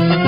ة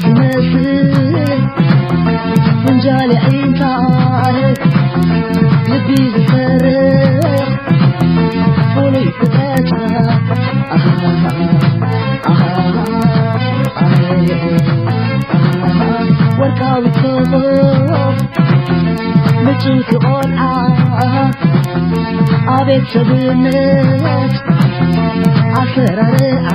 ዝመስእ እንጃሌ ዒንታ ልቢ ዝተር ፍሉይ ፍጠኣ ወርቃውከ ምፁቲ ቆርዓ ኣቤት ሰብነት ኣሰራ ርዓ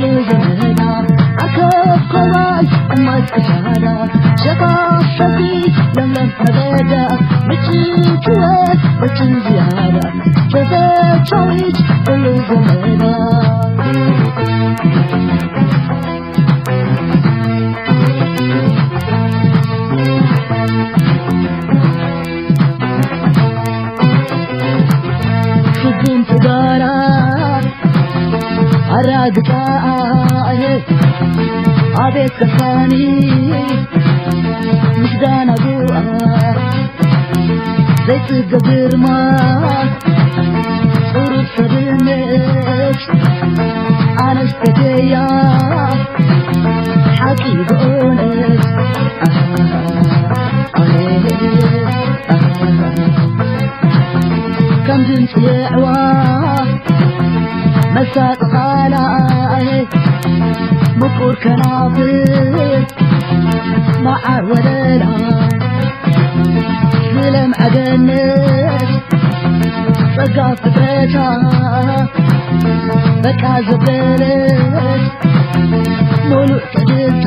lozeda ake koma umathra şepa sadi leme adeda betite becinzira eeçaic lozleda suun puara ኣራግd ኣቤት kካኒ ምዳናጉ ዘይፅገ ዝርማ ፅሩ sብns ኣns kdያ ሓቂጎn ከምdንcዕዋ መሳጠኻላይ መቁር ከናፍ መዓር ወለና ብለምዐደንት ጸጋፍ እበታ በቃ ዘበለት ሙሉእ ሕድታ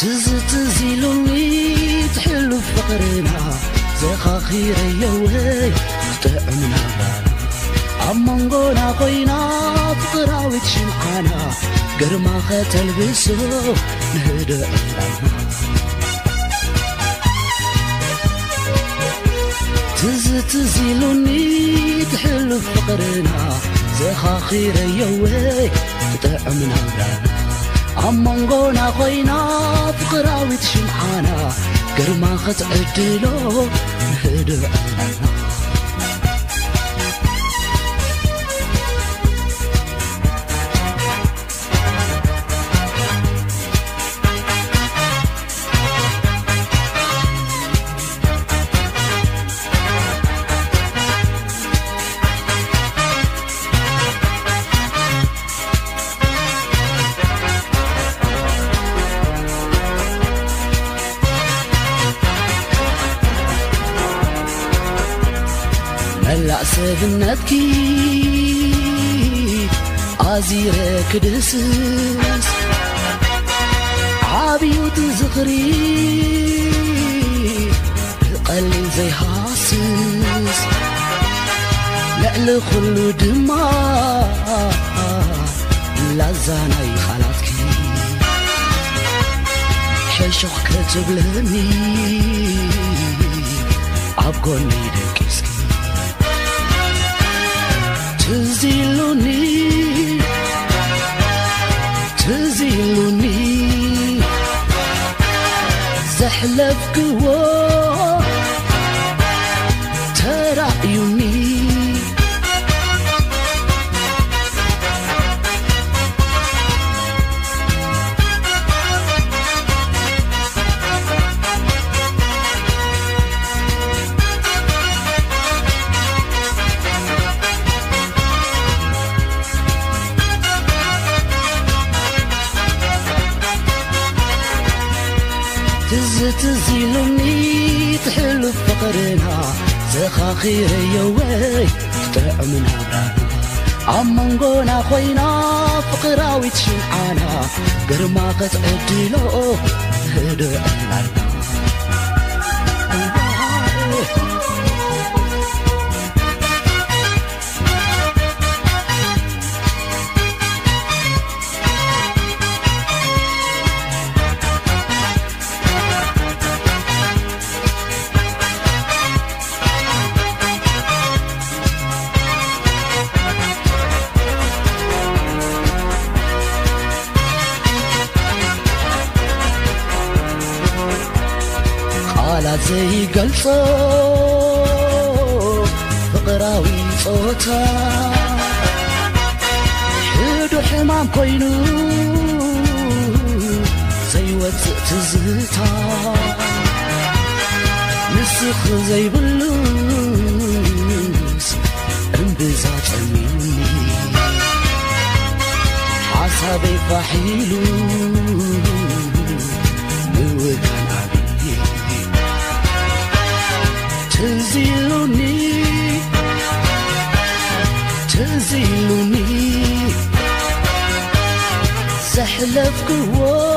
ትዝኢሉኒ ፍርናዘኻኺየወይ ዝጠዕምና ኣብ መንጎና ኮይና ክቅራዊት ሸንካና ገርማኸ ተልብሶ ንህደዕትዝትዝኢሉኒ ትሕሉ ፍቕርና ዘኻኺረየወይ ዝጠዕምና أمንጎና ኮይና فقራዊት ሽمعና ገርማ خትዕድሎ هذ ብነትك ኣዚረክድስስ ዓብዩት ዝኽሪ ቐሊ ዘይሓስስ لዕሊ ኩሉ ድማ ላዛናይ ኻላትك حሾክብኒ ኣብ ጎኒ ደቂስ تزل 你 ي تزل 你 ي زحلك 我 ዙ ሉኒ ትሕል ፍኽሪና ዘኻኺረዮወይ ፍጥዑምናራ ኣብ መንጎና ኮይና ፍቕራዊት ሽምዓና ግርማኸትዕድሎ ህደ ኣ ላት ዘይገልፆ ፍቕራዊ ፆወታ ሕዱ ሕማም ኮይኑ ዘይወፅእ ትዝብታ ንስኽ ዘይብሉስ እንብዛ ጨሚውኒ ሓሳበይኳሒኢሉ حلفكو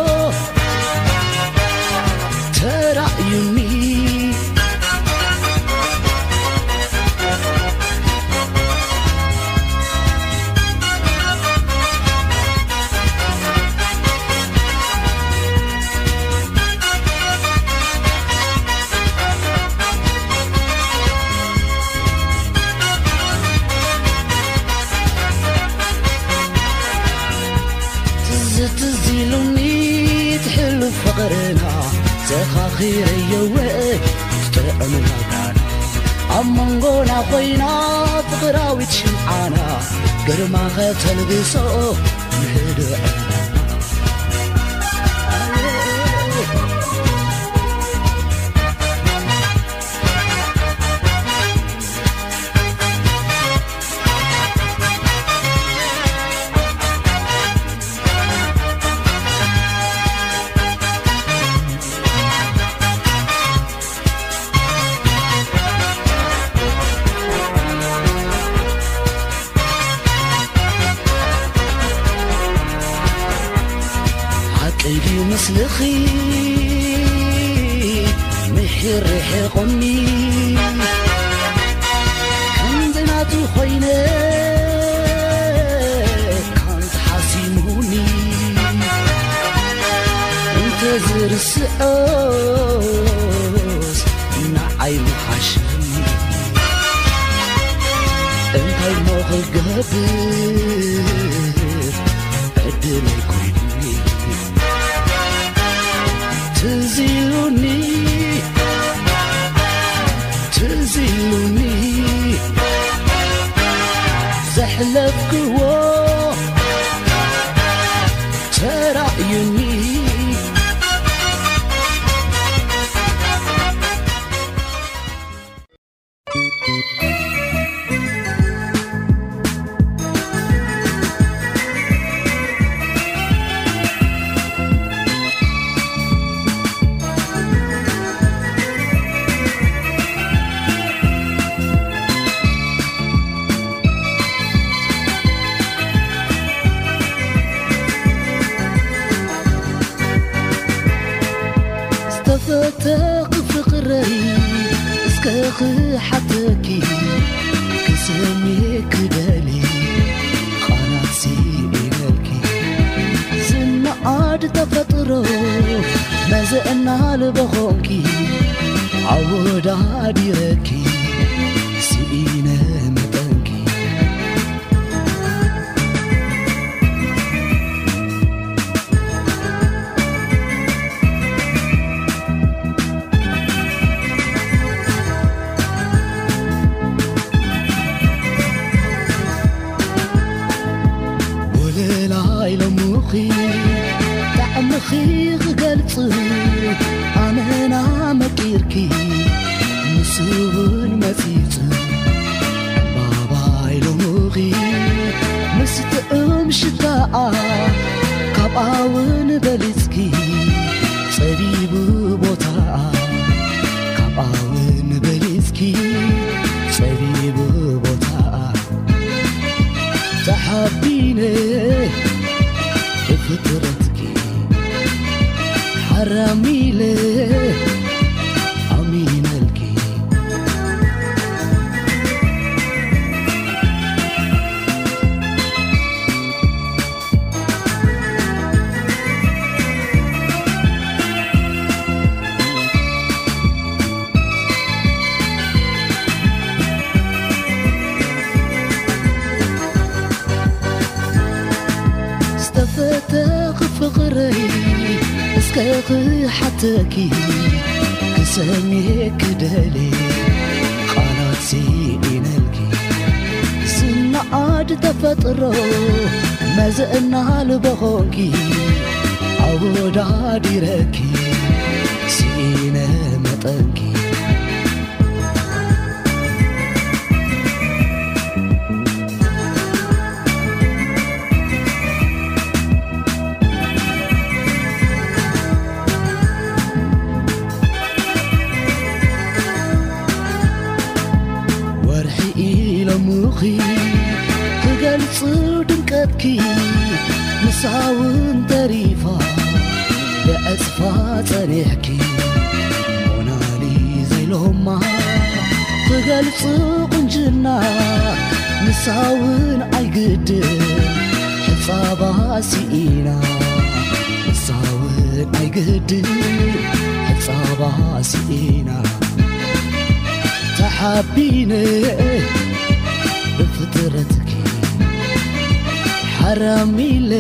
才的个手 انت لموخ اقبير قدك ተክፍቅረይ እስከኽ ሓትኪ ክሰሜ ክደሊ ኣመሲ ኢገልኪ ዝናዓድ ተፈጥሮ መዘአና ልበኾንኪ ኣወዳ ዲረኪ ኪ እሰሜ ክደሌ ቃራት ሲ ኢነልኪ ስናአድ ተፈጥሮ መዘእናል በኾንኪ ኣወዳድይረኪ ምሳውን ተሪፋ ብዐፅፋ ጸኒሕኪ ቆናኒ ዘይለማ ክገልፅ ቕንጅና ንሳውን ኣይግድ ሕፃባሲኢና ንሳውን ኣይግድ ሕፃባ ሲኢና ተሓቢነ مل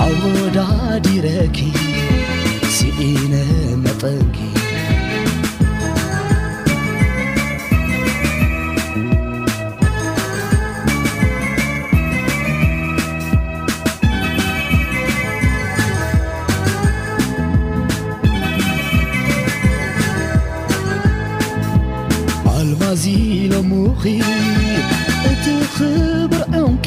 عوዳዲيرك سإن መطك بلمزلمخ እت خبرعمቂ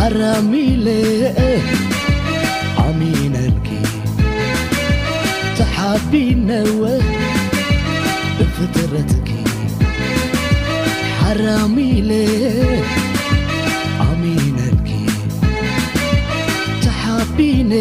عرمي عمينلكي تحبينو بفطرتك عرمي عمينلكي تحبين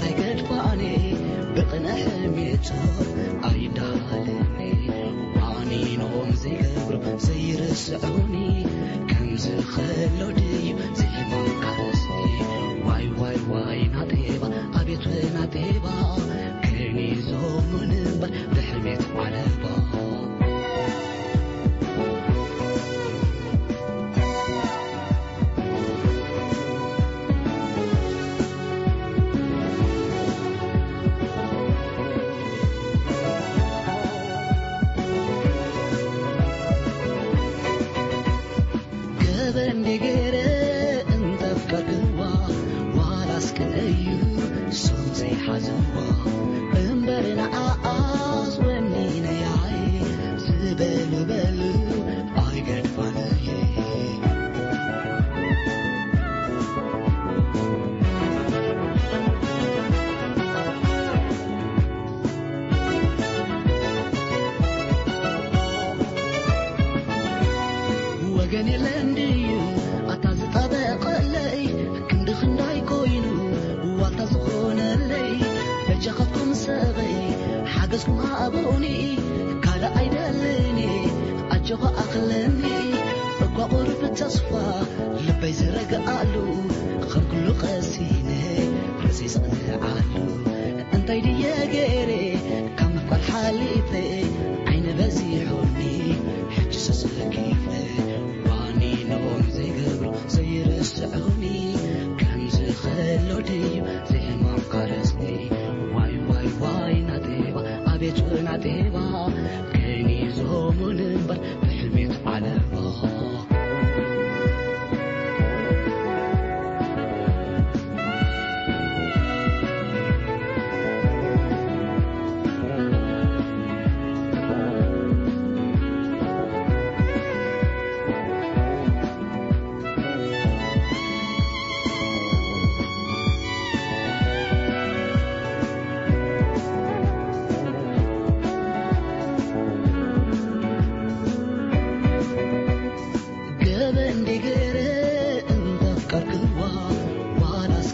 ታይ ገድባኣኔ ብቕነሕምፅ ኣይዳልኒ ኣኒ ንዎም ዘይገብሮ ዘይርስዑኒ ከምዝ ኸሎዲ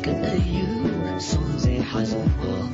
كأي صز حز 我